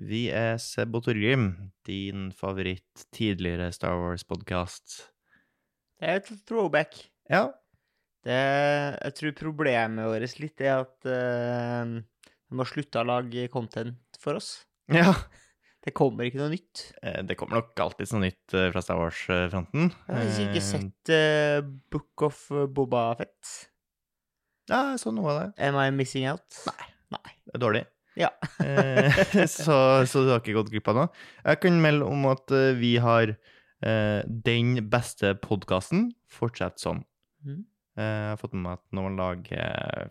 Vi er Seb og Torgrim, din favoritt tidligere Star Wars-podkast. Det er et throwback. Ja. Det, jeg tror problemet vårt litt er at uh, de har slutta å lage content for oss. ja. Det kommer ikke noe nytt. Eh, Det kommer nok alltid noe nytt eh, fra Star Wars-fronten. Jeg har ikke Eh, sett uh, Book of Boba Fett. Ja, jeg så noe av det. Am I missing out? Nei. Nei. Det er dårlig. Ja. Eh, så, så du har ikke gått glipp av noe. Jeg kan melde om at eh, vi har eh, den beste podkasten. Fortsett sånn. Mm. Eh, Jeg har fått med meg at når man lager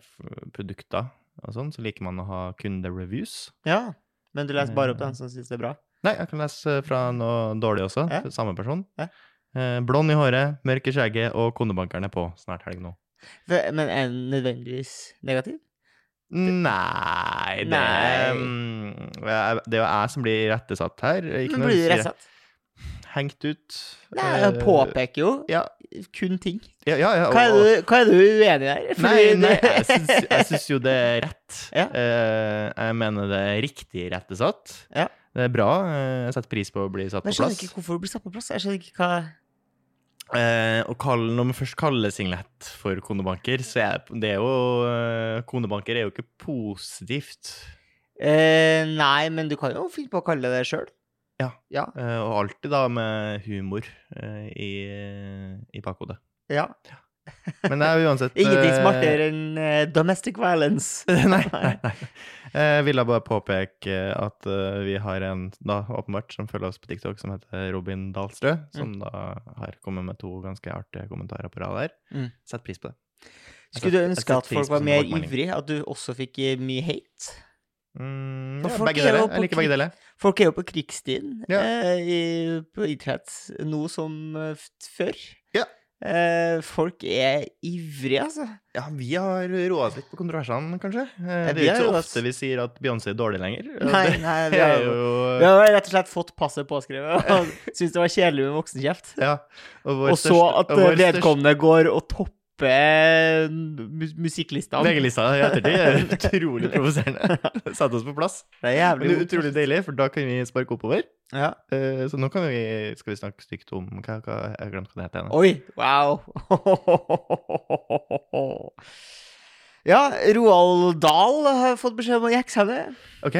produkter og sånn, så liker man å ha kundereviews. Ja. Men du leser bare opp den som syns det er bra? Nei, jeg kan lese fra noe dårlig også. Ja. Samme person. Ja. Eh, blond i håret, mørk i skjegget, og konebankeren er på. Snart helg nå. Men er den nødvendigvis negativ? Nei det, Nei. mm, det er jo jeg som blir rettesatt her. Ikke Men blir du rettesatt? Hengt ut. Nei, Eh, jeg påpeker jo Ja, kun ting. ja, ja. ja Hva er du, hva er du uenig i der? Nei, nei jeg, syns, jo det er rett. Ja. Eh, jeg mener det er riktig rettesatt. Ja. Det er bra. eh, Jeg setter pris på å bli satt Men på jeg skjønner ikke hvorfor du blir satt på plass. Jeg skjønner ikke hva Eh, og kall, når man først kaller singlet for konebanker, så er det jo eh, Konebanker er jo ikke positivt. eh, Nei, men du kan jo finne på å kalle det sjøl. Ja. Ja. Eh, og alltid da med humor i, i bakhodet. ja. Men det er jo uansett Ingenting smartere enn domestic violence. nei, nei, nei. Eh, Jeg ville bare påpeke at eh, vi har en da åpenbart som følger oss på TikTok, som heter Robin Dahlstrø, som da har kommet med to ganske artige kommentarer på rad her. Mm. Sett pris på det. Skulle du ønske at folk var mer ivrig? At du også fikk eh, mye hate? Mm, ja, folk er på Jeg liker begge deler. Folk er jo på krigsstien Ja. eh, i, på internett nå som eh, før. Eh, folk er ivrige, altså. Ja, vi har roa oss litt på kontroversene, kanskje. Eh, Det er jo ikke så ofte vi sier at Beyoncé er dårlig lenger. Nei, nei, vi har, jo vi har rett og slett fått passet påskrevet og syntes det var kjedelig med voksenkjeft. Ja. Og, Og så at eh, vedkommende går og topper mu musikklistene. VG-lista i ettertid er utrolig provoserende. Satte oss på plass. Det er Men jævlig det er utrolig deilig, for da kan vi sparke oppover. Ja. Uh, Så nå kan vi, skal vi snakke stygt om hva, hva, Jeg har glemt hva det heter. Oi! Wow! Ja, Roald Dahl har fått beskjed om å jekke seg ned. OK?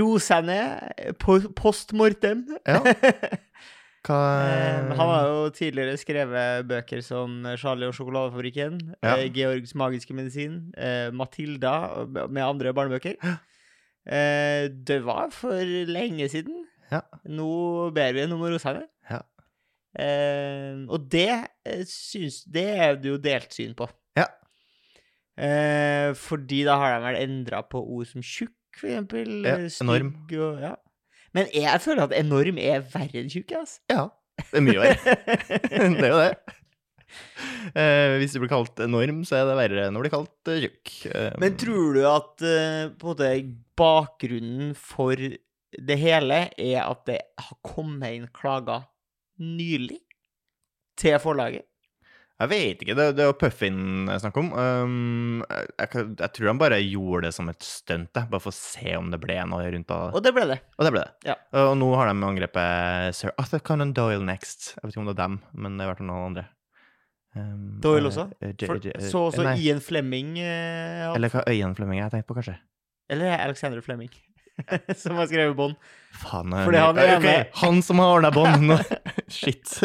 Roe seg ned. Post mortem. Ja. Hva Eh, Han har jo tidligere skrevet bøker som Charlie og sjokoladefabrikken, Ja. eh, Georgs magiske medisin, eh, Matilda med andre barnebøker. Eh, Det var for lenge siden. Ja. Nå ber vi om seg. Ja. Eh, og det eh, syns Det er det jo delt syn på. Ja. Eh, fordi da har de vel endra på ord som tjukk, for eksempel. Ja, enorm. Og, ja. Men jeg, føler at enorm er verre enn tjukk, altså. Ja. Det er mye verre. det er jo det. Eh, hvis du blir kalt enorm, så er det verre enn å bli kalt eh, tjukk. Eh, Men tror du at eh, på en måte bakgrunnen for det hele er at det har kommet inn klager nylig til forlaget? Jeg vet ikke. Det, det er jo Puffin jeg snakker om. Um, jeg, jeg, tror han bare gjorde det som et stunt, bare for å se om det ble noe rundt av Og det ble det. Og det ble det. Ja. Og nå har de angrepet Sir Arthur Conan Doyle next. Jeg vet ikke om det er dem, men det har vært noen andre. Um, Doyle eh, også? Uh, For, eh, så også nei, Ian Flemming Uh. Eller hva Øyen Flemming jeg tenkte på, kanskje? Eller Alexander Flemming, som har skrevet bånd. Faen. eh, han okay. han som har ordna bånd! Nå- Shit.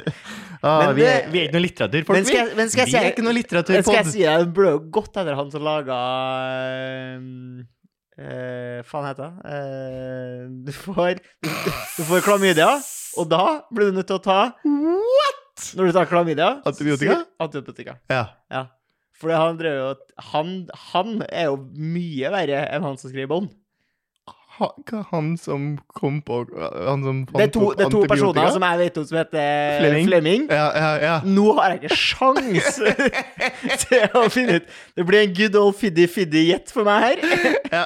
Ah, Men vi, er, det- vi er ikke noe litteratur, folk. Men skal men skal jeg vi er ikke noe Men litteraturpod. skal jeg si det ble jo godt etter han som laga uh, Faen heter det? Eh, du får du, du får klamydia, og da blir du nødt til å ta What?! Når du tar klamydia Antibiotika? Antibiotika. Ja. Ja. For han han, han er jo mye verre enn han som skriver bånd. Han som kom på Han som fant Det er to, opp det er to personer som jeg vet om som heter Flemming. Flemming. Ja, ja, ja. Nå har jeg ikke sjans til å finne ut Det blir en good old fiddy-fiddy gjett for meg her. ja.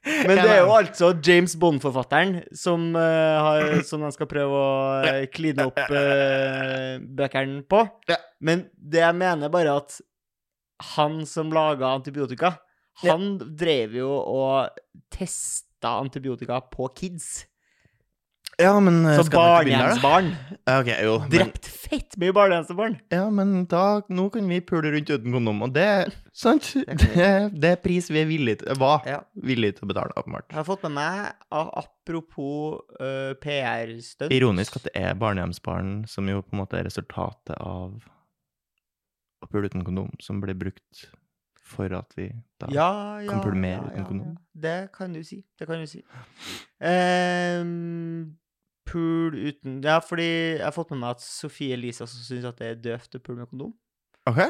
Men det er jo altså James Bond-forfatteren som, uh, som de skal prøve å uh, kline opp uh, bøkene på. Men det jeg mener bare at han som laga antibiotika, han drev jo og test testa antibiotika på kids. Ja, men eh, Så barnehjemsbarn Okay, Ok, jo. Men, drept fett mye barnehjemsbarn. ja, men da, nå kan vi pule rundt uten kondom, og det sant? Det, det er pris vi er villige til, var Ja. villige til å betale, åpenbart. Jeg har fått med meg, apropos uh, PR-stunt Ironisk at det er barnehjemsbarn som jo på en måte er resultatet av å pule uten kondom, som ble brukt for at vi da ja, ja, kan pule mer ja, uten kondom. Ja. Det kan du si. Det kan du si. Um, pul uten Ja, fordi jeg har fått med meg at Sofie Elise også syns at det er døvt å pule med kondom. Ok.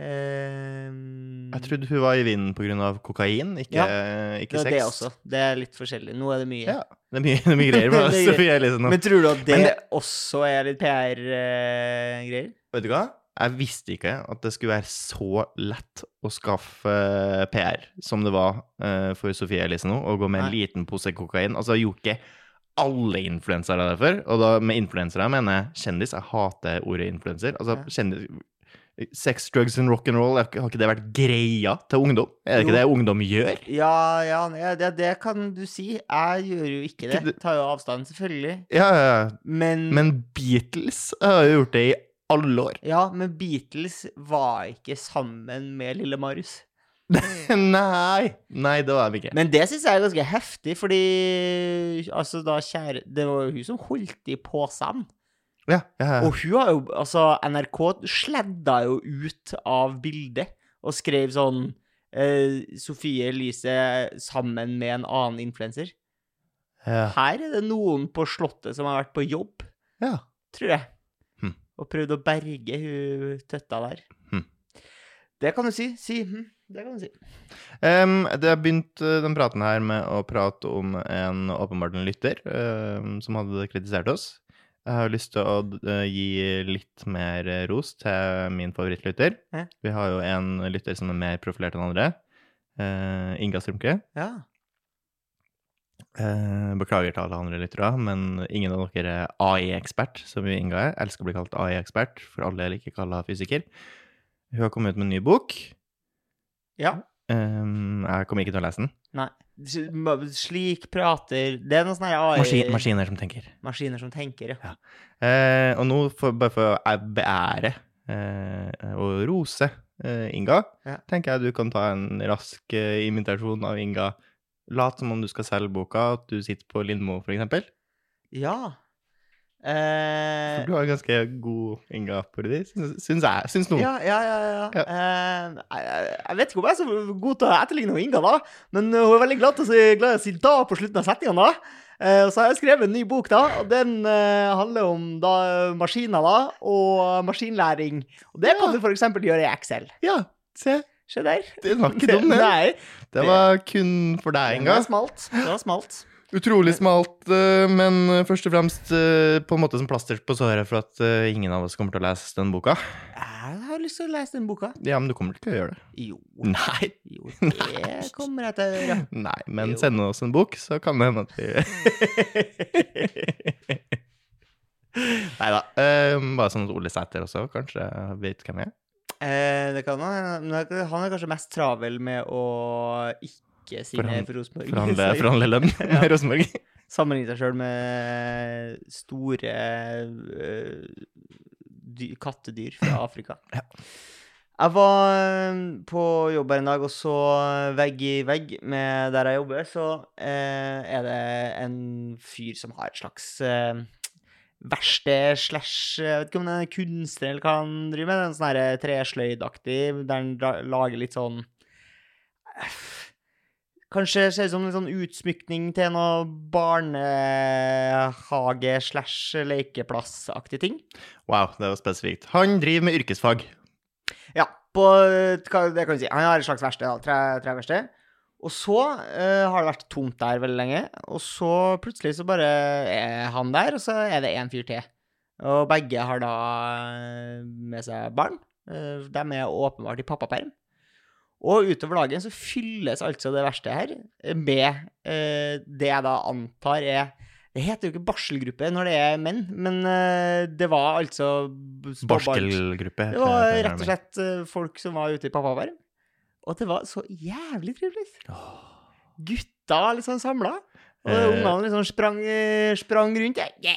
Um, Jeg trodde hun var i vinden av kokain, ikke, det ikke er sex. det også. Det er litt forskjellig. Nå er det mye. Ja, det er mye, det er mye greier med Det. Sofie Elise nå. Men tror du at det, det- også er litt PR-greier? Vet du hva? Jeg visste ikke at det skulle være så lett å skaffe eh, PR som det var eh, for Sofie Elise nå, å gå med en Nei. liten pose kokain. Altså, jeg gjorde ikke alle influensere det før. Og da med influensere mener jeg kjendis. Jeg hater ordet influenser. Altså, Ja. kjendis Sex, drugs and rock and roll, har ikke det vært greia til ungdom? Er det Jo. ikke det ungdom gjør? Ja, ja, ja det, det kan du si. Jeg gjør jo. Ikke det- Tar jo avstand, selvfølgelig. Ja, ja, ja. Men, Men Beatles har jo gjort det i alle år. Ja, men Beatles var ikke sammen med Lille Marius. Nei! Nei, det var de ikke. Men det syns jeg er ganske heftig, fordi altså da kjære Det var jo hun som holdt i posen. Ja, ja, ja. Og hun har jo Altså, NRK sledda jo ut av bildet og skrev sånn eh, Sofie Elise sammen med en annen influenser. ja. Her er det noen på Slottet som har vært på jobb, ja. tror jeg. Og prøvde å berge hun tøtta der. Hm. Det kan du si. Si. Hm. Det kan du si. Um, det har begynt uh, den praten her med å prate om en åpenbart en lytter um, som hadde kritisert oss. Jeg har lyst til å uh, gi litt mer ros til min favorittlytter. Hæ? Vi har jo en lytter som er mer profilert enn andre. Uh, Inga Strømke. Ja. Uh, beklager til alle andre lyttere, men ingen av dere er AI-ekspert, som vi Inga er. Elsker å bli kalt AI-ekspert, for alle er ikke kalle fysiker. Hun har kommet ut med en ny bok. ja. Um, jeg kommer ikke til å lese den. Nei. Slik prater Det er noen sånne AI Maskin, maskiner som tenker. maskiner som tenker, ja. Eh, og nå, for, bare for å beære uh, og rose uh, Inga, Ja. tenker jeg du kan ta en rask eh, imitasjon av Inga. Lat som om du skal selge boka, at du sitter på Lindmo, eksempel. Ja. For Eh, du har ganske god inngang på det, syns jeg. Syns noen. ja, ja, ja. ja. Ja. Eh, jeg, jeg vet ikke om jeg er så god til å etterligne Inga, da. Men eh, hun er veldig glad til å si, glad til å si da på slutten av setningene. Eh, så har jeg skrevet en ny bok, da. Og den eh, handler om da, maskiner da, og maskinlæring. Og det kan Ja. du f.eks. gjøre i Excel. Ja, se. Se der. Den var ikke dum, den. Nei. Det var kun for deg, en gang. var smalt. Det var smalt. Utrolig smalt, eh, men først og fremst eh, på en måte som plaster på såret for at eh, ingen av oss kommer til å lese den boka. Jeg har lyst til å lese den boka. Ja, men du kommer ikke til å gjøre det. Jo. Nei. Jo, det kommer jeg til å gjøre. Nei, men Jo. send oss en bok, så kan det hende at vi Nei da. bare sånn at Ole Sæter også kanskje vet hvem jeg er. Eh, det kan han. Han er kanskje mest travel med å ikke signere for Rosenborg. Forhandle, lønn med Rosenborg. Sammenligne seg sjøl med store uh, dyr, kattedyr fra Afrika. Ja. Jeg var øh, på jobb her en dag og så vegg i vegg med der jeg jobber, så uh, er det en fyr som har et slags eh, verksted slash Jeg vet ikke om det er kunstner eller hva han driver med. En sånn tresløydaktig, der han lager litt sånn Kanskje ser ut som en sånn utsmykning til noe barnehage slash lekeplassaktig ting. Wow, det var spesifikt. Han driver med yrkesfag. Ja, på, det kan du si. Han har et slags verksted, tre, Tre, treverksted. Og så uh, har det vært tomt der veldig lenge, og så plutselig så bare er han der, og så er det en fyr til. Og begge har da eh, med seg barn. Uh, De er åpenbart i pappaperm. Og utover dagen så fylles altså det verste her med uh, det jeg da antar er Det heter jo ikke barselgruppe når det er menn, men det var altså Barskelgruppe. det var rett og slett folk som var ute i pappaperm. Og det var så jævlig trivelig. gutta liksom samla. Og Eh. ungene liksom sprang, eh, sprang rundt. ja.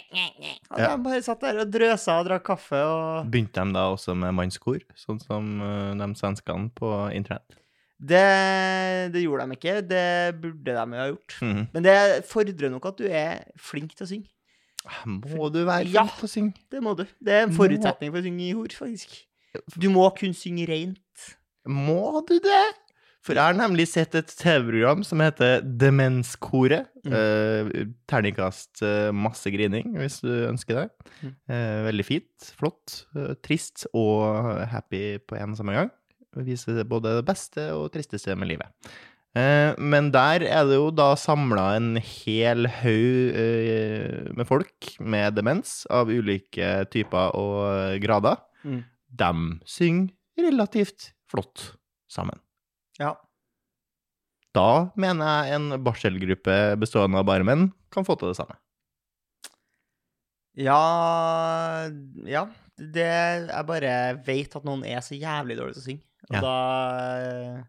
Og Ja. de bare satt der og drøsa og drakk kaffe og Begynte de da også med mannskor, sånn som eh, de svenskene på internett? Det, det gjorde de ikke. Det burde de jo ha gjort. Mhm. Men det fordrer nok at du er flink til å synge. Må du være Ja. flink til å synge? Det må du. Det er en forutsetning for å synge i hor, faktisk. Du må kunne synge reint. Må du det? For jeg har nemlig sett et TV-program som heter Demenskoret. Mm. Eh, terningkast eh, masse grining, hvis du ønsker det. Mm. Eh, veldig fint, flott, eh, trist og happy på en og samme gang. Viser både det beste og tristeste med livet. Eh, men der er det jo da samla en hel haug eh, med folk med demens av ulike typer og grader. Mm. De synger relativt flott sammen. Ja. Da mener jeg en barselgruppe bestående av bare menn kan få til det samme. Ja Ja. Det Jeg bare vet at noen er så jævlig dårlige til å synge. Og Ja. da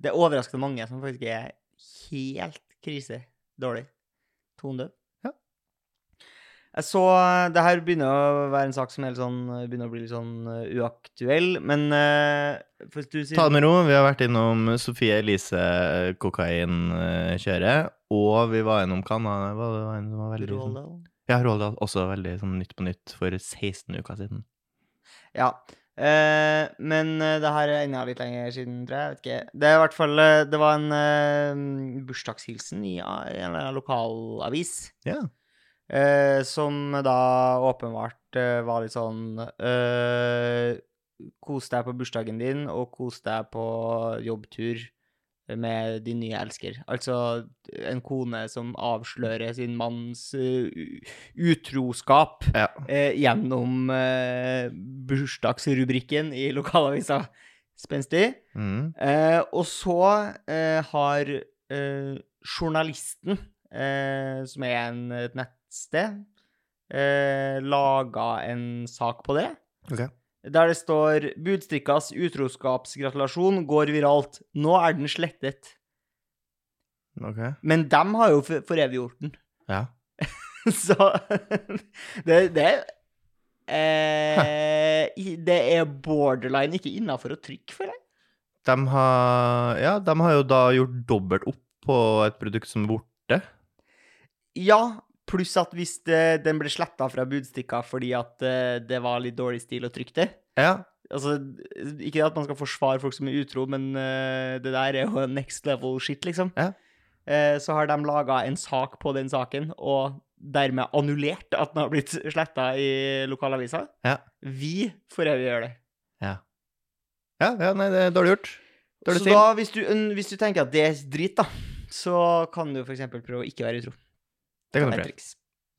Det er overraskende mange som faktisk er helt krise dårlig. Tonedøv. Jeg så Det her begynner å være en sak som er litt sånn, begynner å bli litt sånn uh, uaktuell, men uh, for du sier Ta det med ro. Vi har vært innom Sofie Elise kokainkjøret, og vi var innom Canada. Hva var det en som var veldig sånn Roald Ja, Roaldal. også veldig sånn Nytt på nytt for 16 uker siden. Ja. Uh, men eh, det her er enda litt lenger siden, tror jeg. vet ikke. Det er i hvert fall eh, Det var en uh, bursdagshilsen i, en lokalavis. Ja. Eh, som da åpenbart eh, var litt sånn eh, Kos deg på bursdagen din, og kos deg på jobbtur med din nye elsker. Altså en kone som avslører sin manns uh, utroskap Ja. eh, gjennom eh, bursdagsrubrikken i lokalavisa. Spenstig. Mm. Eh, og så eh, har journalisten, eh, som er en, et nettsted, eh, laga en sak på det. Ok. Der det står 'Budstrikkas utroskapsgratulasjon går viralt. Nå er den slettet'. Ok. Men dem har jo for- foreviggjort den. Ja. Så det, det eh, Det er borderline ikke innafor å trykke, føler jeg. De har, ja, de har jo da gjort dobbelt opp på et produkt som er borte. Ja, pluss at hvis det, den ble sletta fra budstikka fordi at eh, det var litt dårlig stil å trykke det Ja. Altså, ikke at man skal forsvare folk som er utro, men eh, det der er jo next level shit, liksom. Ja. Eh, så har de laga en sak på den saken, og dermed annullert at den har blitt sletta i lokalavisa. Ja. Vi foreviggjør det. Ja. Ja, ja, nei, det er dårlig gjort. Dårlig Så stil. da, hvis du, hvis du tenker at det er drit, da, så kan du f.eks. prøve å ikke være utro. Det kan du prøve.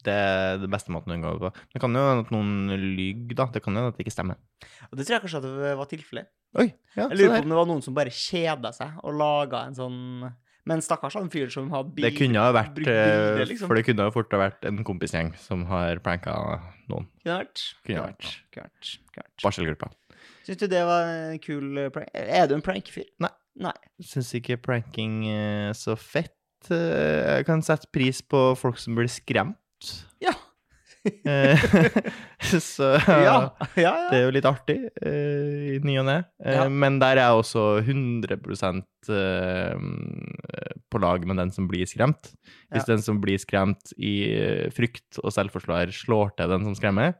Det er den beste måten å unngå det på. Det kan jo hende at noen lyver, da. Det kan jo hende at det ikke stemmer. Og det tror jeg kanskje at det var tilfellet. Oi, ja, Jeg lurer på om det var noen som bare kjeda seg og laga en sånn Men stakkars han fyr som har bil... Det kunne ha vært brukt bilder, eh, liksom. For det kunne ha fort ha vært en kompisgjeng som har pranka noen. Kunne vært. Kunne vært. Kunne vært. Vært. Barselgruppa. Syns du det var en kul eh, prank? Er du en prankfyr? Nei. Nei. Syns ikke pranking er så fett. Eh, Jeg kan sette pris på folk som blir skremt. Ja. Eh, så Ja. ja, det er jo litt artig eh, i ny og ne. Men der er jeg også 100 eh, på lag med den som blir skremt. Hvis den som blir skremt i frykt og selvforsvar, slår til den som skremmer,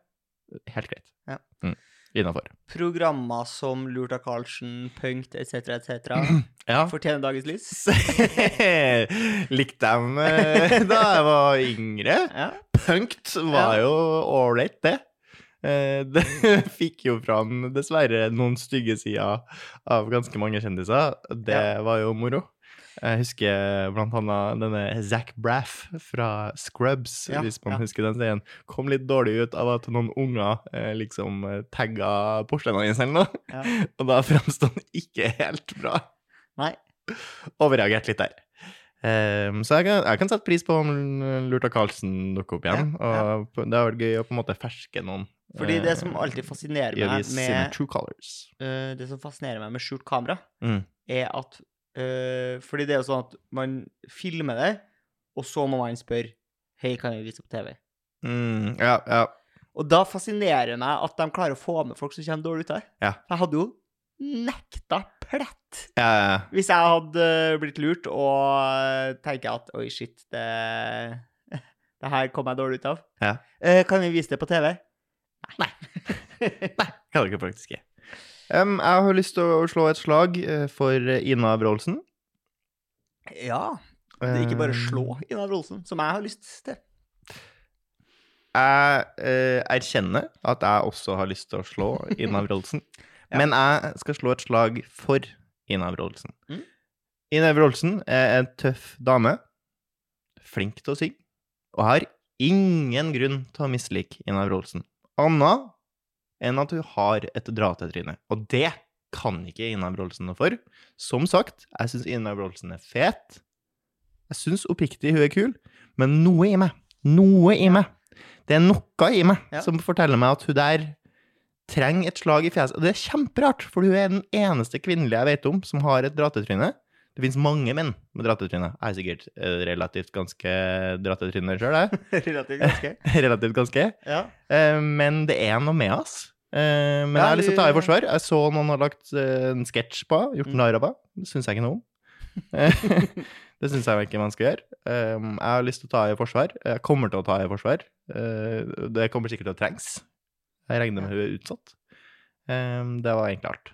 helt greit. Ja. Mm. Innafor. Programmer som Lurt av Karlsen, Punkt etc., etc. Ja. fortjener dagens lys. Likte dem eh, da jeg var yngre. Ja. Punkt var Ja. jo ålreit, det. Eh, Det fikk jo fram dessverre noen stygge sider av ganske mange kjendiser. Det var jo moro. Jeg husker blant annet denne Zac Braff fra Scrubs, Ja, hvis man ja. husker den serien. Kom litt dårlig ut av at noen unger eh, liksom eh, tagga porselene hans eller noe. Ja. Og da framsto han ikke helt bra. Nei. Overreagert litt der. Um, så jeg kan, jeg kan sette pris på om Lurta Karlsen dukker opp igjen. Og det har vært gøy å på en måte ferske noen. Fordi det eh, som alltid fascinerer meg med, med uh, eh, Det som fascinerer meg med skjult kamera, Mm. er at Eh, fordi det er jo sånn at man filmer det, og så må man spørre Hei, kan vi vise på TV? Mm, ja, ja. Og da fascinerer det meg at de klarer å få med folk som kommer dårlig ut av det. Ja. Jeg hadde jo nekta plett ja, ja. hvis jeg hadde blitt lurt og tenker at oi, shit, det, det her kom jeg dårlig ut av. Ja. Eh, kan vi vise det på TV? Nei. Kan dere faktisk ikke. Um, jeg har lyst til å slå et slag eh, for Ina Wroldsen. ja. Det er ikke bare slå Ina Wroldsen, som jeg har lyst til. Jeg uh, erkjenner at jeg også har lyst til å slå Ina Wroldsen. Ja. Men jeg skal slå et slag for Ina Wroldsen. Mm. Ina Wroldsen er en tøff dame. Flink til å synge. Og har ingen grunn til å mislike Ina Wroldsen. Anna enn at hun har et dra-til-tryne. Og det kan ikke Ina Wroldsen noe for. Som sagt, jeg syns Ina Wroldsen er fet. Jeg syns oppriktig hun er kul, men noe i meg, noe i meg Det er noe i meg Ja. som forteller meg at hun der trenger et slag i fjeset. Og det er kjemperart, for hun er den eneste kvinnelige jeg vet om som har et dratetryne. Det finnes mange menn med dratetryne. Jeg er sikkert eh, relativt ganske dratetryne sjøl, jeg. Relativt ganske. relativt ganske. Ja. Eh, men det er noe med oss. Eh, men jeg har lyst til å ta i forsvar. Jeg så noen har lagt en sketsj på, gjort Mm. narr av henne. Det syns jeg ikke noe om. Det syns jeg ikke man skal gjøre. Jeg har lyst til å ta i forsvar. Jeg kommer til å ta i forsvar. Det kommer sikkert til å trengs. Jeg regner med hun er utsatt. Det var egentlig alt.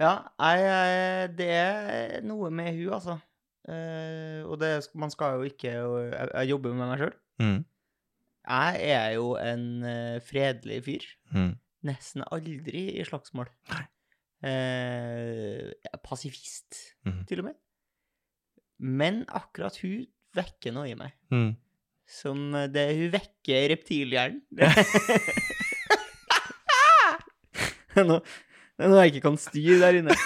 Ja, jeg, jeg- det er noe med hun, altså. Eh, og det, man skal jo ikke Jeg, jeg jobber med meg sjøl. Mm. Jeg er jo en eh, fredelig fyr. Mm. Nesten aldri i slagsmål. Eh, pasifist, mm. til og med. Men akkurat hun vekker noe i meg. Mm. Som eh, det Hun vekker reptilhjernen. nå, det er noe jeg ikke kan styre der inne.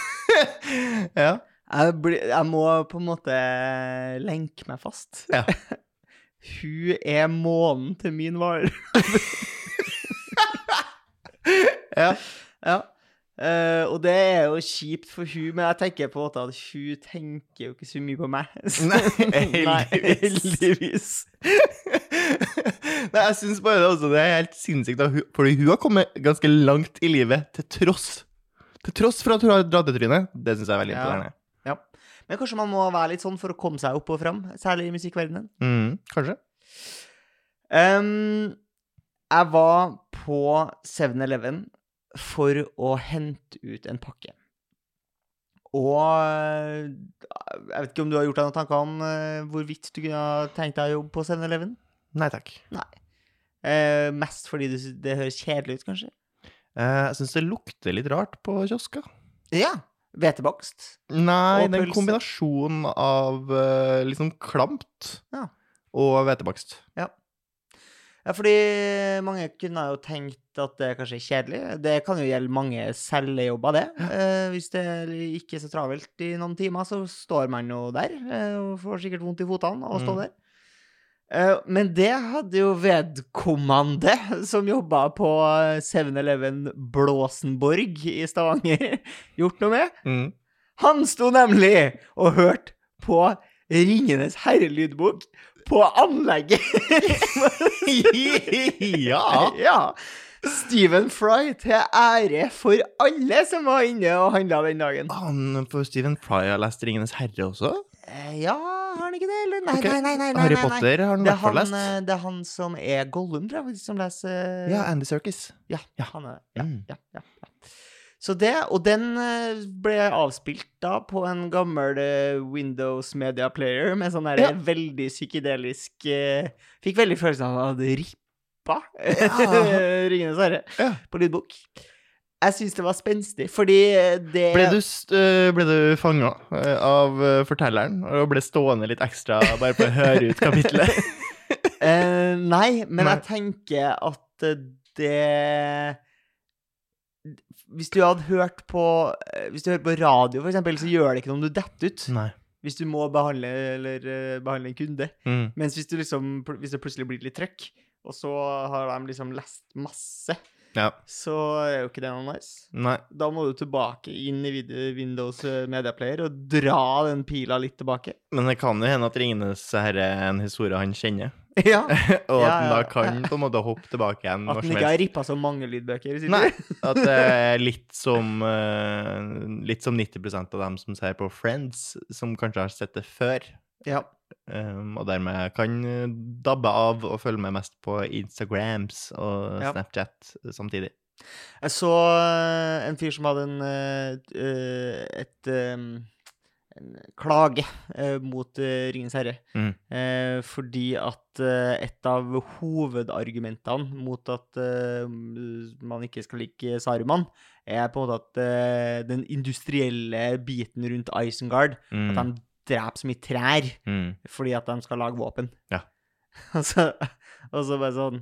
ja. Jeg, blir, jeg må på en måte lenke meg fast. Ja. Hun er månen til min hval. ja. ja. Uh, og det er jo kjipt for hun, men jeg tenker på at hun tenker jo ikke så mye på meg. Nei, heldigvis. Nei, jeg syns bare det, også, det er helt sinnssykt, fordi hun har kommet ganske langt i livet til tross. Til tross for at hun har draddetryne. Det syns jeg er veldig Ja. imponerende. Ja. Men kanskje man må være litt sånn for å komme seg opp og fram, særlig i musikkverdenen. Mm, kanskje. Um, jeg var på 7-Eleven for å hente ut en pakke. Og eh, jeg vet ikke om du har gjort deg noen tanker om uh, hvorvidt du kunne tenkt deg å jobbe på 7-Eleven? Nei takk. Eh, mest fordi det, det høres kjedelig ut, kanskje? Eh, jeg syns det lukter litt rart på kiosker. Ja. Hvetebakst. Nei, Og det er en pølse. kombinasjon av liksom klamt Ja. og hvetebakst. Ja, fordi mange kunne jo tenkt at det kanskje er kjedelig. Det kan jo gjelde mange cellejobber, det. Eh, hvis det ikke er så travelt i noen timer, så står man jo der eh, og får sikkert vondt i fotene av å stå Mm. der. Eh, men det hadde jo vedkommende som jobba på 7-Eleven Blåsenborg i Stavanger, gjort noe med. Mm. Han sto nemlig og hørte på Ringenes herre-lydbok på anlegget. ja. ja. Stephen Fry til ære for alle som var inne og handla den dagen. Han for Stephen Fry har lest 'Ringenes herre' også? Eh, Ja, har han ikke det, eller? Nei, nei, nei. nei, nei, Harry nei, nei. Potter har han i er hvert fall lest. eh, det er han som er Gollum, tror jeg, som leser Ja, Andy Serkis. Ja, Ja. han er. Ja, Mm. ja, ja, ja. Så det, og den eh, ble avspilt da på en gammel eh, Windows Media Player med sånn der Ja. veldig psykedelisk Fikk veldig følelsen av at det rippa Ja. Ringenes herre Ja. på lydbok. Jeg syns det var spenstig, fordi det Ble du, øh, ble du fanga av øh, fortelleren og ble stående litt ekstra bare på å høre ut kapitlet? uh, nei, men Nei. jeg tenker at eh, det Hvis du hadde hørt på eh, Hvis du hører på radio, for eksempel, så gjør det ikke noe om du detter ut. Nei. Hvis du må behandle, eller, eh, behandle en kunde. Mm. Mens hvis, du liksom, hvis det plutselig blir litt trøkk, og så har de liksom lest masse, Ja. så er jo ikke det noe nice. Nei. Da må du tilbake inn i Windows eh, Media Player og dra den pila litt tilbake. Men det kan jo hende at Ringenes herre er en historie han kjenner, Ja, og at han da kan på en måte hoppe tilbake igjen At han ikke har rippa så mange lydbøker. Nei, at det er litt som eh, Litt som 90% av dem som ser på Friends, som kanskje har sett det før. Ja. Um, og dermed kan eh, dabbe av og følge med mest på Instagrams og Ja. Snapchat samtidig. Jeg så eh, en fyr som hadde en, eh, et eh, en klage mot Ringens herre. Mm. Fordi at et av hovedargumentene mot at man ikke skal like Saruman, er på en måte at den industrielle biten rundt Isengard Mm. At de dreper så mye trær Mm. fordi at de skal lage våpen. Ja. og, så, og så bare sånn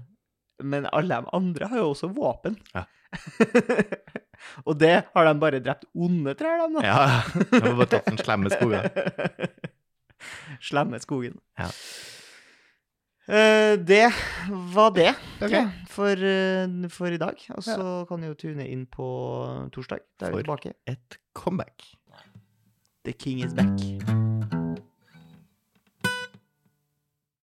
Men alle de andre har jo også våpen. Ja. og det har de bare drept onde trær, de, da. Ja, de har bare tatt den slemme skogen. Slemme skogen. Ja. Uh, det var det okay. for, uh, for i dag. Og så kan du jo tune inn på torsdag. Da er vi For- Et comeback. The king is back.